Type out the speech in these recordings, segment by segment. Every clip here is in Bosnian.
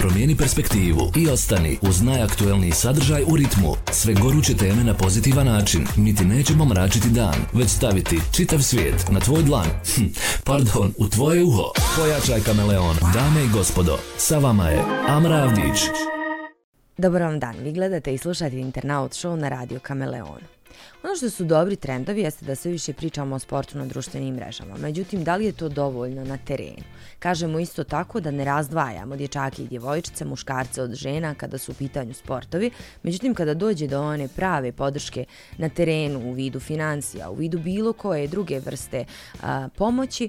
Promijeni perspektivu i ostani uz najaktuelniji sadržaj u ritmu. Sve goruće teme na pozitivan način. Mi ti nećemo mračiti dan, već staviti čitav svijet na tvoj dlan. Hm, pardon, u tvoje uho. Pojačaj kameleon. Dame i gospodo, sa vama je Amra Avdić. Dobar vam dan, vi gledate i slušate Internaut Show na Radio Kameleonu. Ono što su dobri trendovi jeste da sve više pričamo o sportu na društvenim mrežama. Međutim, da li je to dovoljno na terenu? Kažemo isto tako da ne razdvajamo dječake i djevojčice, muškarce od žena kada su u pitanju sportovi. Međutim, kada dođe do one prave podrške na terenu u vidu financija, u vidu bilo koje druge vrste a, pomoći,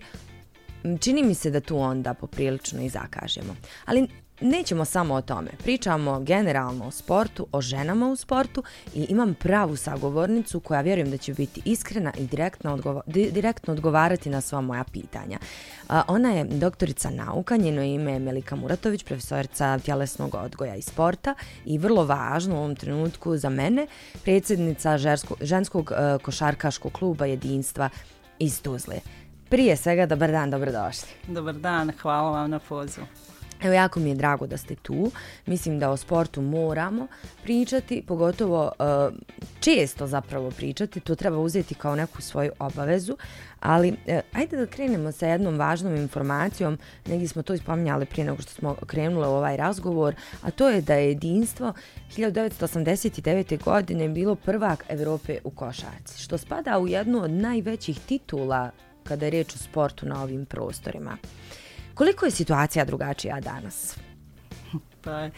čini mi se da tu onda poprilično i zakažemo. Ali nećemo samo o tome. Pričamo generalno o sportu, o ženama u sportu i imam pravu sagovornicu koja vjerujem da će biti iskrena i direktno, odgovo direktno odgovarati na sva moja pitanja. Ona je doktorica nauka, njeno ime je Melika Muratović, profesorica tjelesnog odgoja i sporta i vrlo važno u ovom trenutku za mene, predsjednica ženskog, ženskog e, košarkaškog kluba jedinstva iz Tuzle. Prije svega, dobar dan, dobrodošli. Dobar dan, hvala vam na pozivu. Evo, jako mi je drago da ste tu. Mislim da o sportu moramo pričati, pogotovo uh, često zapravo pričati. To treba uzeti kao neku svoju obavezu. Ali, uh, ajde da krenemo sa jednom važnom informacijom. Negdje smo to ispominjali prije nego što smo krenule u ovaj razgovor. A to je da je jedinstvo 1989. godine bilo prvak Evrope u košarci. Što spada u jednu od najvećih titula kada je riječ o sportu na ovim prostorima. Koliko je situacija drugačija danas? Pa,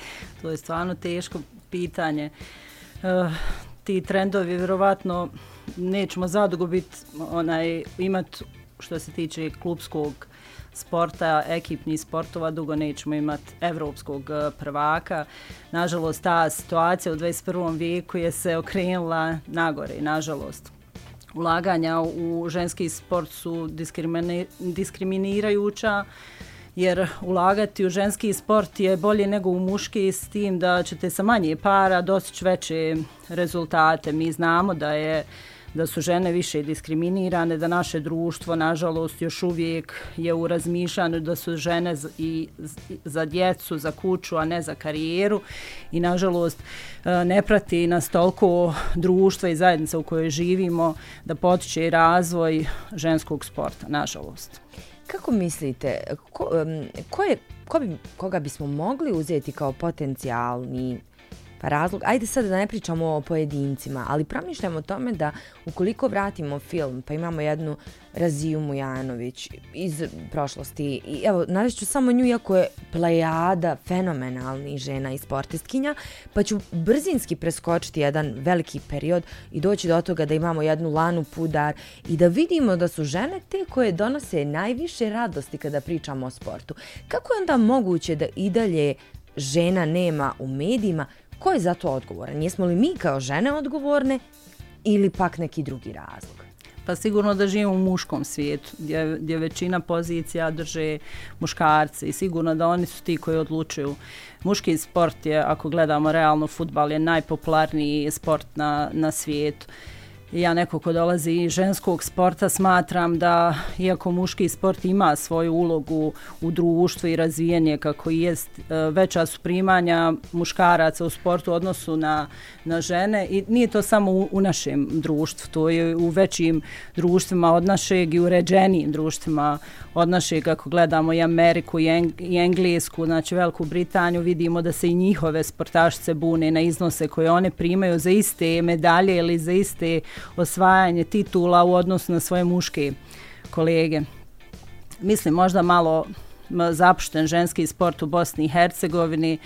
to je stvarno teško pitanje. Uh, ti trendovi vjerovatno nećemo zadugo biti onaj imat što se tiče klubskog sporta, ekipnih sportova, dugo nećemo imati evropskog eh, prvaka. Nažalost, ta situacija u 21. vijeku je se okrenula nagore, nažalost. Ulaganja u ženski sport su diskriminirajuća jer ulagati u ženski sport je bolje nego u muški s tim da ćete sa manje para dostići veće rezultate. Mi znamo da je da su žene više diskriminirane, da naše društvo, nažalost, još uvijek je u razmišljanju da su žene i za djecu, za kuću, a ne za karijeru. I, nažalost, e, ne prati nas toliko društva i zajednica u kojoj živimo da potiče i razvoj ženskog sporta, nažalost. Kako mislite, ko, ko je, ko bi, koga bismo mogli uzeti kao potencijalni Pa razlog, ajde sad da ne pričamo o pojedincima, ali promišljamo o tome da ukoliko vratimo film, pa imamo jednu Raziju Mujanović iz prošlosti, i evo, navešću samo nju, iako je plejada fenomenalnih žena i sportistkinja, pa ću brzinski preskočiti jedan veliki period i doći do toga da imamo jednu lanu pudar i da vidimo da su žene te koje donose najviše radosti kada pričamo o sportu. Kako je onda moguće da i dalje žena nema u medijima, Ko je za to odgovoran? Jesmo li mi kao žene odgovorne ili pak neki drugi razlog? Pa sigurno da živimo u muškom svijetu gdje, gdje većina pozicija drže muškarce i sigurno da oni su ti koji odlučuju. Muški sport je, ako gledamo realno, futbal je najpopularniji sport na, na svijetu ja neko ko dolazi iz ženskog sporta smatram da iako muški sport ima svoju ulogu u društvu i razvijenje kako i jest e, veća su primanja muškaraca u sportu u odnosu na, na žene i nije to samo u, u našem društvu, to je u većim društvima od našeg i uređenijim društvima od našeg. Ako gledamo i Ameriku i, Eng i Englesku, znači Veliku Britaniju vidimo da se i njihove sportašice bune na iznose koje one primaju za iste medalje ili za iste osvajanje titula u odnosu na svoje muške kolege. Mislim, možda malo zapušten ženski sport u Bosni i Hercegovini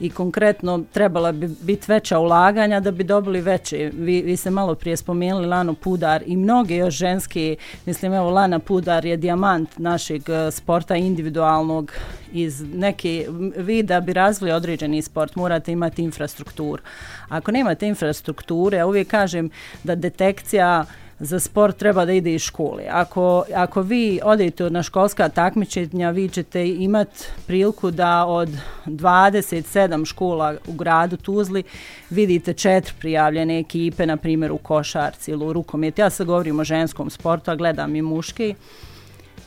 i konkretno trebala bi biti veća ulaganja da bi dobili veće. Vi, vi ste malo prije spomenuli Lanu Pudar i mnoge još ženske, mislim evo Lana Pudar je dijamant našeg e, sporta individualnog iz neke, vi da bi razvili određeni sport morate imati infrastrukturu. Ako nemate infrastrukture, ja uvijek kažem da detekcija za sport treba da ide iz škole. Ako, ako vi odete na školska takmičenja, vi ćete imati priliku da od 27 škola u gradu Tuzli vidite četiri prijavljene ekipe, na primjer u košarci ili u rukometu. Ja sad govorim o ženskom sportu, a gledam i muški.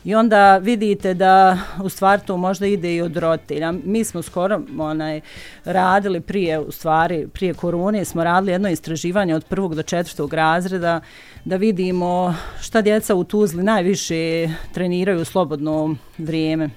I onda vidite da u stvari to možda ide i od roditelja. Mi smo skoro onaj, radili prije, u stvari, prije korone, smo radili jedno istraživanje od prvog do četvrtog razreda da vidimo šta djeca u Tuzli najviše treniraju u slobodno vrijeme.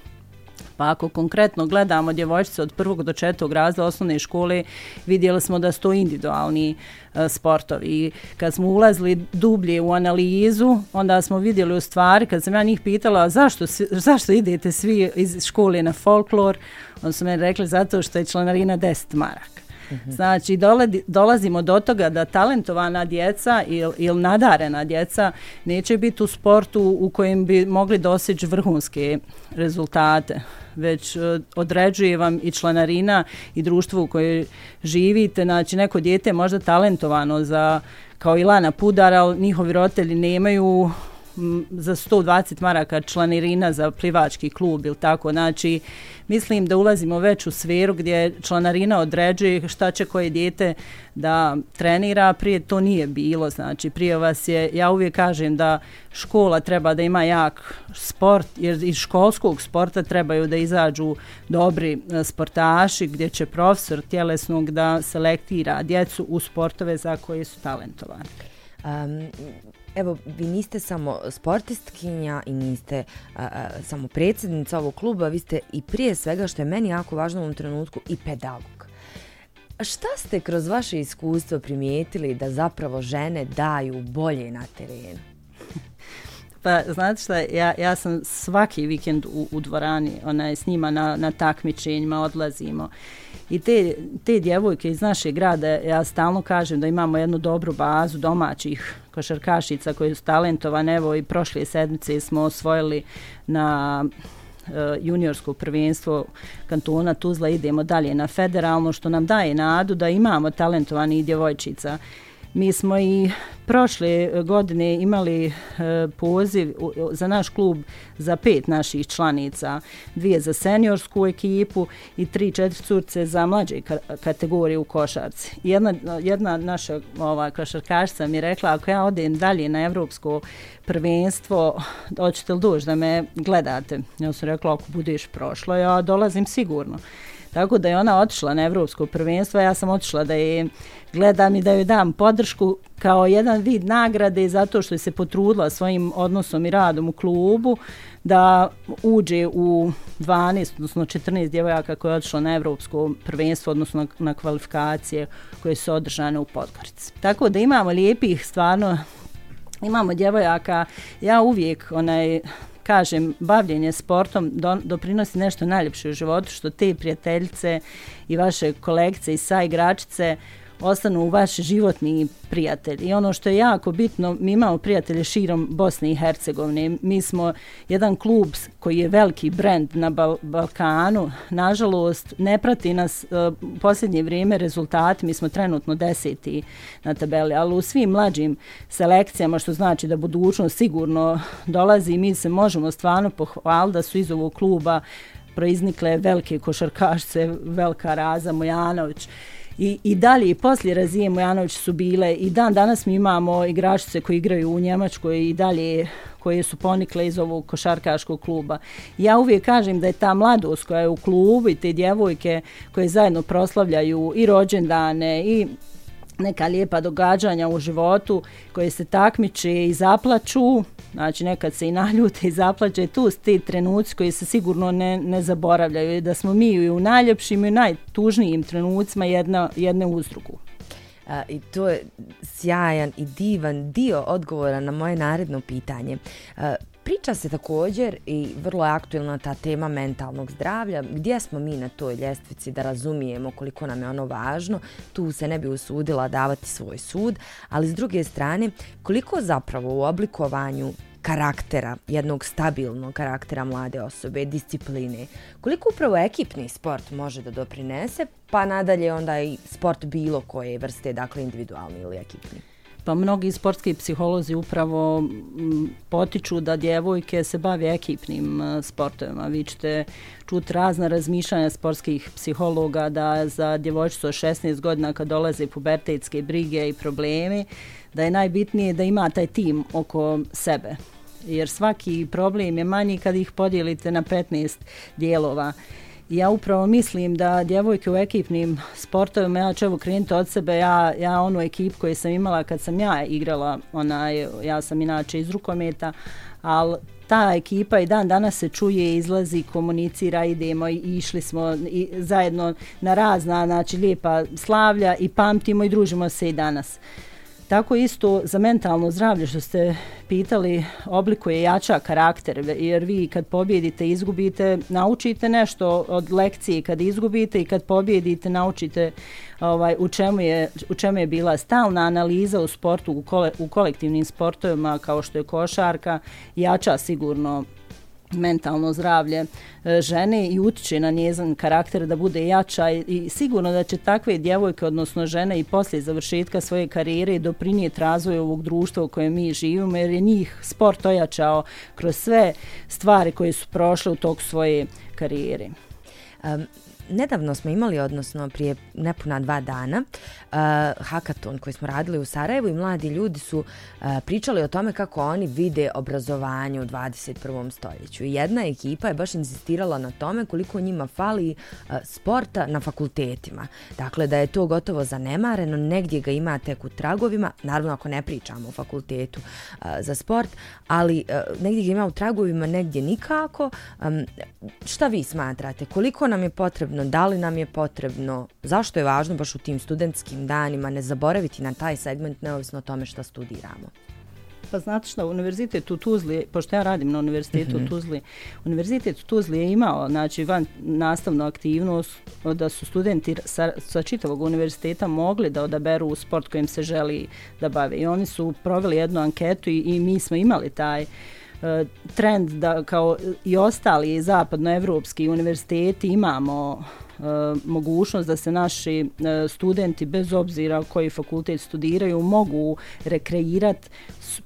Pa ako konkretno gledamo djevojčice od prvog do četvrtog razda osnovne škole, vidjeli smo da su to individualni e, sportovi. I kad smo ulazili dublje u analizu, onda smo vidjeli u stvari, kad sam ja njih pitala zašto, zašto idete svi iz škole na folklor, onda su me rekli zato što je članarina 10 maraka. Mhm. Znači, Znači, dolazimo do toga da talentovana djeca ili, il nadarena djeca neće biti u sportu u kojem bi mogli doseći vrhunske rezultate već e, određuje vam i članarina i društvo u kojoj živite. Znači, neko dijete je možda talentovano za, kao Ilana Pudar, ali njihovi roditelji nemaju za 120 maraka članarina za plivački klub ili tako. Znači, mislim da ulazimo već u sferu gdje članarina određuje šta će koje dijete da trenira. Prije to nije bilo. Znači, prije vas je, ja uvijek kažem da škola treba da ima jak sport, jer iz školskog sporta trebaju da izađu dobri e, sportaši gdje će profesor tjelesnog da selektira djecu u sportove za koje su talentovani. Um, Evo, vi niste samo sportistkinja i niste a, a, samo predsjednica ovog kluba, vi ste i prije svega, što je meni jako važno u ovom trenutku, i pedagog. Šta ste kroz vaše iskustvo primijetili da zapravo žene daju bolje na terenu? Pa, znate šta, ja, ja sam svaki vikend u, u dvorani, ona je s njima na, na takmičenjima, odlazimo. I te, te djevojke iz naše grada, ja stalno kažem da imamo jednu dobru bazu domaćih košarkašica koje su talentovane. Evo i prošle sedmice smo osvojili na eh, juniorsko prvenstvo kantona Tuzla. Idemo dalje na federalno što nam daje nadu da imamo talentovani djevojčica. Mi smo i prošle godine imali e, poziv za naš klub za pet naših članica, dvije za seniorsku ekipu i tri, četiri curce za mlađe kategorije u košarci. Jedna, jedna naša ova, košarkašica mi je rekla, ako ja odem dalje na evropsko prvenstvo, hoćete li doći da me gledate? Ja sam rekla, ako budeš prošlo, ja dolazim sigurno. Tako da je ona otišla na evropsko prvenstvo, ja sam otišla da je gledam i da joj dam podršku kao jedan vid nagrade zato što je se potrudila svojim odnosom i radom u klubu da uđe u 12, odnosno 14 djevojaka koje je otišlo na evropsko prvenstvo, odnosno na, na kvalifikacije koje su održane u Podgorici. Tako da imamo lijepih, stvarno, imamo djevojaka, ja uvijek onaj, kažem, bavljenje sportom do, doprinosi nešto najljepše u životu, što te prijateljice i vaše kolekce i sa igračice ostanu vaš životni prijatelj. I ono što je jako bitno, mi imamo prijatelje širom Bosne i Hercegovine. Mi smo jedan klub koji je veliki brend na Bal Balkanu. Nažalost, ne prati nas uh, posljednje vrijeme rezultati. Mi smo trenutno deseti na tabeli, ali u svim mlađim selekcijama, što znači da budućnost sigurno dolazi, mi se možemo stvarno pohvaliti da su iz ovog kluba proiznikle velike košarkašce, velika Raza Mojanović, i, i dalje i poslije Razije Mojanović su bile i dan danas mi imamo igračice koji igraju u Njemačkoj i dalje koje su ponikle iz ovog košarkaškog kluba. Ja uvijek kažem da je ta mladost koja je u klubu i te djevojke koje zajedno proslavljaju i rođendane i neka lijepa događanja u životu koje se takmiče i zaplaču, znači nekad se i naljute i zaplače, tu su ti trenuci koji se sigurno ne, ne zaboravljaju, da smo mi i u najljepšim i najtužnijim trenucima jedna, jedne uzdrugu. A, I to je sjajan i divan dio odgovora na moje naredno pitanje. A, Priča se također i vrlo je aktualna ta tema mentalnog zdravlja. Gdje smo mi na toj ljestvici da razumijemo koliko nam je ono važno? Tu se ne bi usudila davati svoj sud, ali s druge strane, koliko zapravo u oblikovanju karaktera, jednog stabilnog karaktera mlade osobe, discipline, koliko upravo ekipni sport može da doprinese, pa nadalje onda i sport bilo koje vrste, dakle individualni ili ekipni? Pa mnogi sportski psiholozi upravo potiču da djevojke se bave ekipnim e, sportovima. Vi ćete čuti razna razmišljanja sportskih psihologa da za djevojčicu od 16 godina kad dolaze pubertetske brige i problemi, da je najbitnije da ima taj tim oko sebe. jer svaki problem je manji kad ih podijelite na 15 dijelova. Ja upravo mislim da djevojke u ekipnim sportovima, ja ću evo krenuti od sebe, ja, ja onu ekip koju sam imala kad sam ja igrala, onaj, ja sam inače iz rukometa, ali ta ekipa i dan danas se čuje, izlazi, komunicira, idemo i išli smo i zajedno na razna, znači lijepa slavlja i pamtimo i družimo se i danas. Tako isto za mentalno zdravlje što ste pitali oblikuje jača karakter jer vi kad pobjedite izgubite naučite nešto od lekcije. Kad izgubite i kad pobjedite naučite ovaj u čemu je u čemu je bila stalna analiza u sportu u, kole, u kolektivnim sportovima kao što je košarka jača sigurno mentalno zdravlje e, žene i utiče na njezan karakter da bude jača i sigurno da će takve djevojke, odnosno žene i poslije završetka svoje karijere doprinijeti razvoju ovog društva u kojem mi živimo jer je njih sport ojačao kroz sve stvari koje su prošle u tog svoje karijere. Um, nedavno smo imali, odnosno prije nepuna dva dana, uh, hakaton koji smo radili u Sarajevu i mladi ljudi su uh, pričali o tome kako oni vide obrazovanje u 21. stoljeću. I jedna ekipa je baš insistirala na tome koliko njima fali uh, sporta na fakultetima. Dakle, da je to gotovo zanemareno, negdje ga ima tek u tragovima, naravno ako ne pričamo o fakultetu uh, za sport, ali uh, negdje ga ima u tragovima, negdje nikako. Um, šta vi smatrate? Koliko nam je potrebno potrebno, da li nam je potrebno, zašto je važno baš u tim studentskim danima ne zaboraviti na taj segment neovisno o tome što studiramo. Pa znate što, univerzitet u Tuzli, pošto ja radim na univerzitetu mm -hmm. u Tuzli, univerzitet u Tuzli je imao znači, van nastavnu aktivnost da su studenti sa, sa čitavog univerziteta mogli da odaberu sport kojim se želi da bave. I oni su proveli jednu anketu i, i mi smo imali taj uh, E, trend da kao i ostali zapadnoevropski univerziteti imamo E, mogućnost da se naši e, studenti bez obzira koji fakultet studiraju mogu rekreirati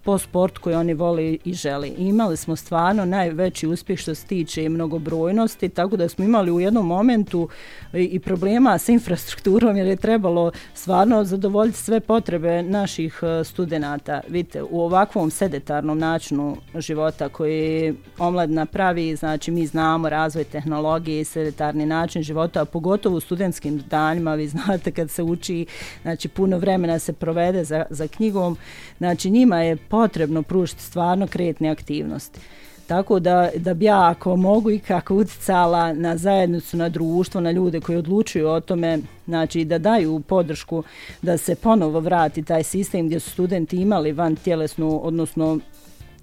po sport koji oni vole i žele. Imali smo stvarno najveći uspjeh što se tiče mnogobrojnosti, tako da smo imali u jednom momentu e, i problema sa infrastrukturom jer je trebalo stvarno zadovoljiti sve potrebe naših studenta. Vidite, u ovakvom sedetarnom načinu života koji omladna pravi, znači mi znamo razvoj tehnologije i sedetarni način života, pogotovo u studentskim danima, vi znate kad se uči, znači puno vremena se provede za, za knjigom, znači njima je potrebno pružiti stvarno kretne aktivnosti. Tako da, da bi ja ako mogu i kako uticala na zajednicu, na društvo, na ljude koji odlučuju o tome, znači da daju podršku da se ponovo vrati taj sistem gdje su studenti imali van tjelesnu, odnosno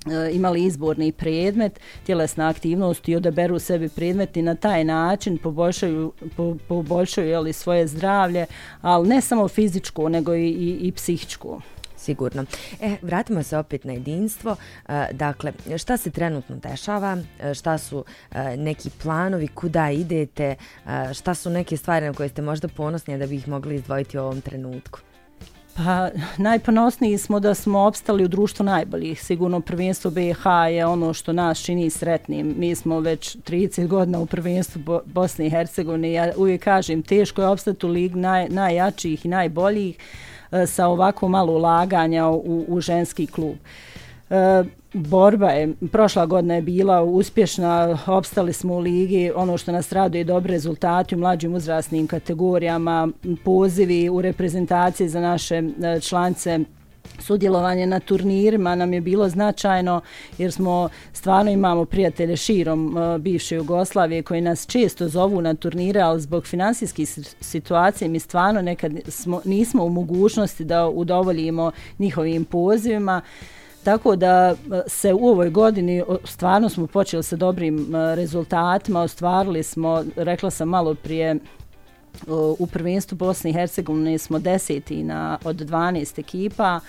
E, imali izborni predmet, tjelesna aktivnost i odaberu sebi predmet i na taj način poboljšaju, po, poboljšaju jeli, svoje zdravlje, ali ne samo fizičko, nego i, i, i psihičko sigurno. E, vratimo se opet na jedinstvo. E, dakle, šta se trenutno dešava? E, šta su e, neki planovi? Kuda idete? E, šta su neke stvari na koje ste možda ponosni da bi ih mogli izdvojiti u ovom trenutku? Pa najponosniji smo da smo opstali u društvu najboljih. Sigurno prvenstvo BiH je ono što nas čini sretnim. Mi smo već 30 godina u prvenstvu Bosne i Hercegovine. Ja uvijek kažem, teško je opstati u lig naj, najjačih i najboljih. E, sa ovako malo ulaganja u, u ženski klub. E, borba je, prošla godina je bila uspješna, opstali smo u ligi, ono što nas raduje dobri rezultati u mlađim uzrasnim kategorijama, pozivi u reprezentaciji za naše e, člance sudjelovanje na turnirima nam je bilo značajno jer smo stvarno imamo prijatelje širom uh, bivše Jugoslavije koji nas često zovu na turnire, ali zbog finansijskih situacije mi stvarno nekad smo, nismo u mogućnosti da udovoljimo njihovim pozivima. Tako da e, se u ovoj godini stvarno smo počeli sa dobrim e, rezultatima, ostvarili smo, rekla sam malo prije, e, u prvenstvu Bosne i Hercegovine smo deseti na, od 12 ekipa.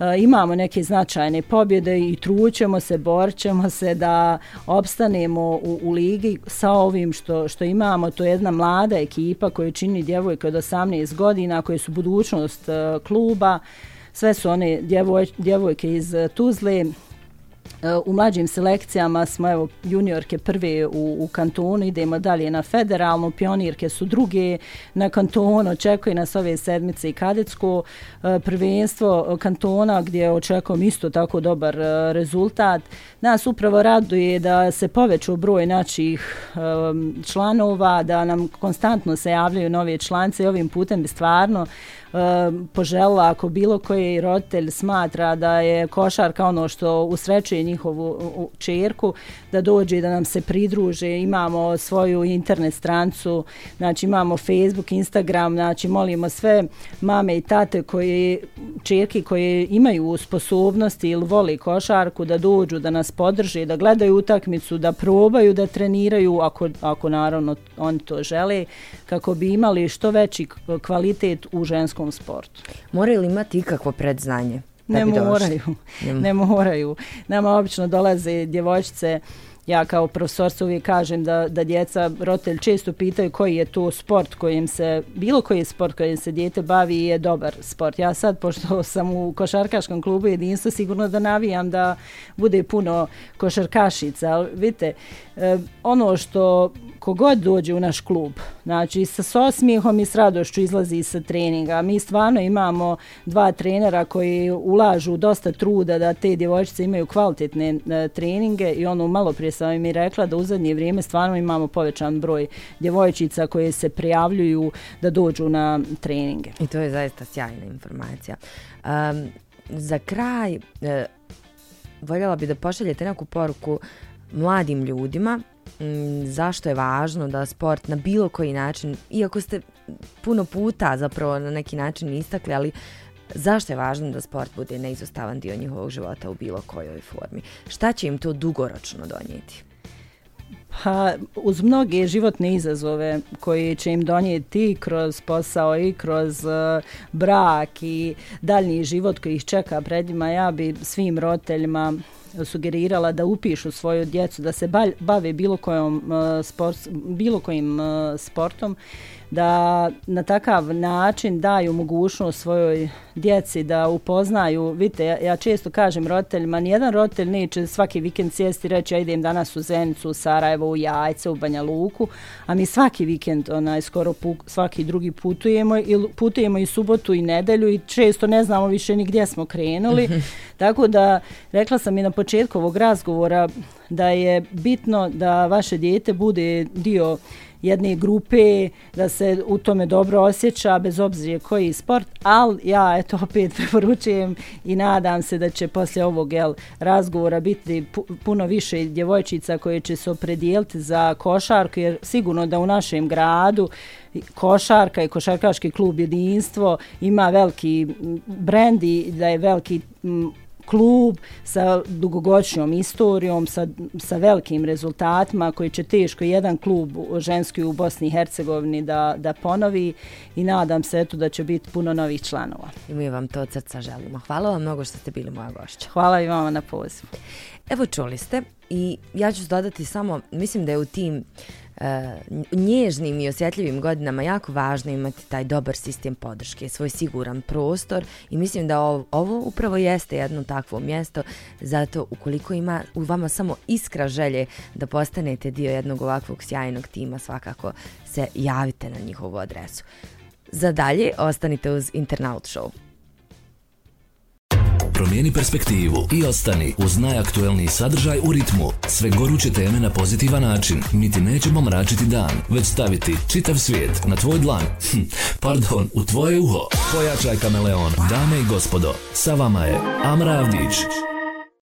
E, imamo neke značajne pobjede i trućemo se, borćemo se da opstanemo u, u ligi sa ovim što, što imamo. To je jedna mlada ekipa koju čini djevojka od 18 godina koje su budućnost e, kluba. Sve su one djevoj, djevojke iz e, Tuzle e, u mlađim selekcijama smo evo juniorke prve u, u kantonu, idemo dalje na federalnu, pionirke su druge na kantonu, očekuje nas ove sedmice i kadetsko e, prvenstvo kantona gdje očekujem isto tako dobar rezultat. Nas upravo raduje da se povećao broj naših članova, da nam konstantno se javljaju nove člance i ovim putem bi stvarno požela ako bilo koji roditelj smatra da je košarka ono što usrećuje njihovu čerku, da dođe da nam se pridruže, imamo svoju internet strancu, znači imamo Facebook, Instagram, znači molimo sve mame i tate koje, čerke koje imaju sposobnosti ili voli košarku da dođu, da nas podrže, da gledaju utakmicu, da probaju da treniraju, ako, ako naravno oni to žele, kako bi imali što veći kvalitet u ženskom sportu. Moraju li imati ikakvo predznanje? Ne moraju, ne moraju. Nama obično dolaze djevojčice, ja kao profesor se uvijek kažem da, da djeca, roditelj često pitaju koji je to sport kojim se, bilo koji je sport kojim se djete bavi je dobar sport. Ja sad, pošto sam u košarkaškom klubu jedinstvo, sigurno da navijam da bude puno košarkašica. Ali vidite, e, ono što kogod dođe u naš klub, znači sa osmijehom i s radošću izlazi sa treninga. Mi stvarno imamo dva trenera koji ulažu dosta truda da te djevojčice imaju kvalitetne e, treninge i ono malo prije sam im i rekla da u zadnje vrijeme stvarno imamo povećan broj djevojčica koje se prijavljuju da dođu na treninge. I to je zaista sjajna informacija. Um, za kraj, e, voljela bi da pošaljete neku poruku mladim ljudima Mm, zašto je važno da sport na bilo koji način, iako ste puno puta zapravo na neki način istakli, ali zašto je važno da sport bude neizostavan dio njihovog života u bilo kojoj formi? Šta će im to dugoročno donijeti? Pa, uz mnoge životne izazove koje će im donijeti kroz posao i kroz uh, brak i daljni život koji ih čeka pred njima, ja bi svim roditeljima sugerirala da upišu svoju djecu, da se bave bilo, kojom, e, sport, bilo kojim e, sportom, da na takav način daju mogućnost svojoj djeci da upoznaju, vidite, ja, ja često kažem roditeljima, nijedan roditelj neće svaki vikend sjesti i reći ja idem danas u Zenicu, u Sarajevo, u Jajce, u Banja Luku, a mi svaki vikend, onaj, skoro pu, svaki drugi putujemo, i putujemo i subotu i nedelju i često ne znamo više ni gdje smo krenuli, tako da rekla sam i na početku ovog razgovora da je bitno da vaše dijete bude dio jedne grupe, da se u tome dobro osjeća, bez obzira koji sport, ali ja eto opet preporučujem i nadam se da će poslije ovog jel, razgovora biti puno više djevojčica koje će se opredijeliti za košarku, jer sigurno da u našem gradu košarka i košarkaški klub jedinstvo ima veliki brend i da je veliki klub sa dugogodišnjom istorijom, sa, sa velikim rezultatima koji će teško jedan klub ženski u Bosni i Hercegovini da, da ponovi i nadam se eto da će biti puno novih članova. I mi vam to od srca želimo. Hvala vam mnogo što ste bili moja gošća. Hvala i vama na pozivu. Evo čuli ste i ja ću dodati samo, mislim da je u tim E, E, nježnim i osjetljivim godinama jako važno imati taj dobar sistem podrške, svoj siguran prostor i mislim da ovo, ovo upravo jeste jedno takvo mjesto, zato ukoliko ima u vama samo iskra želje da postanete dio jednog ovakvog sjajnog tima, svakako se javite na njihovu adresu. Za dalje, ostanite uz Internaut Show. Promijeni perspektivu i ostani uz najaktuelniji sadržaj u ritmu. Sve goruće teme na pozitivan način. Mi ti nećemo mračiti dan, već staviti čitav svijet na tvoj dlan. Hm, pardon, u tvoje uho. Pojačaj kameleon. Dame i gospodo, sa vama je Amra Avdić.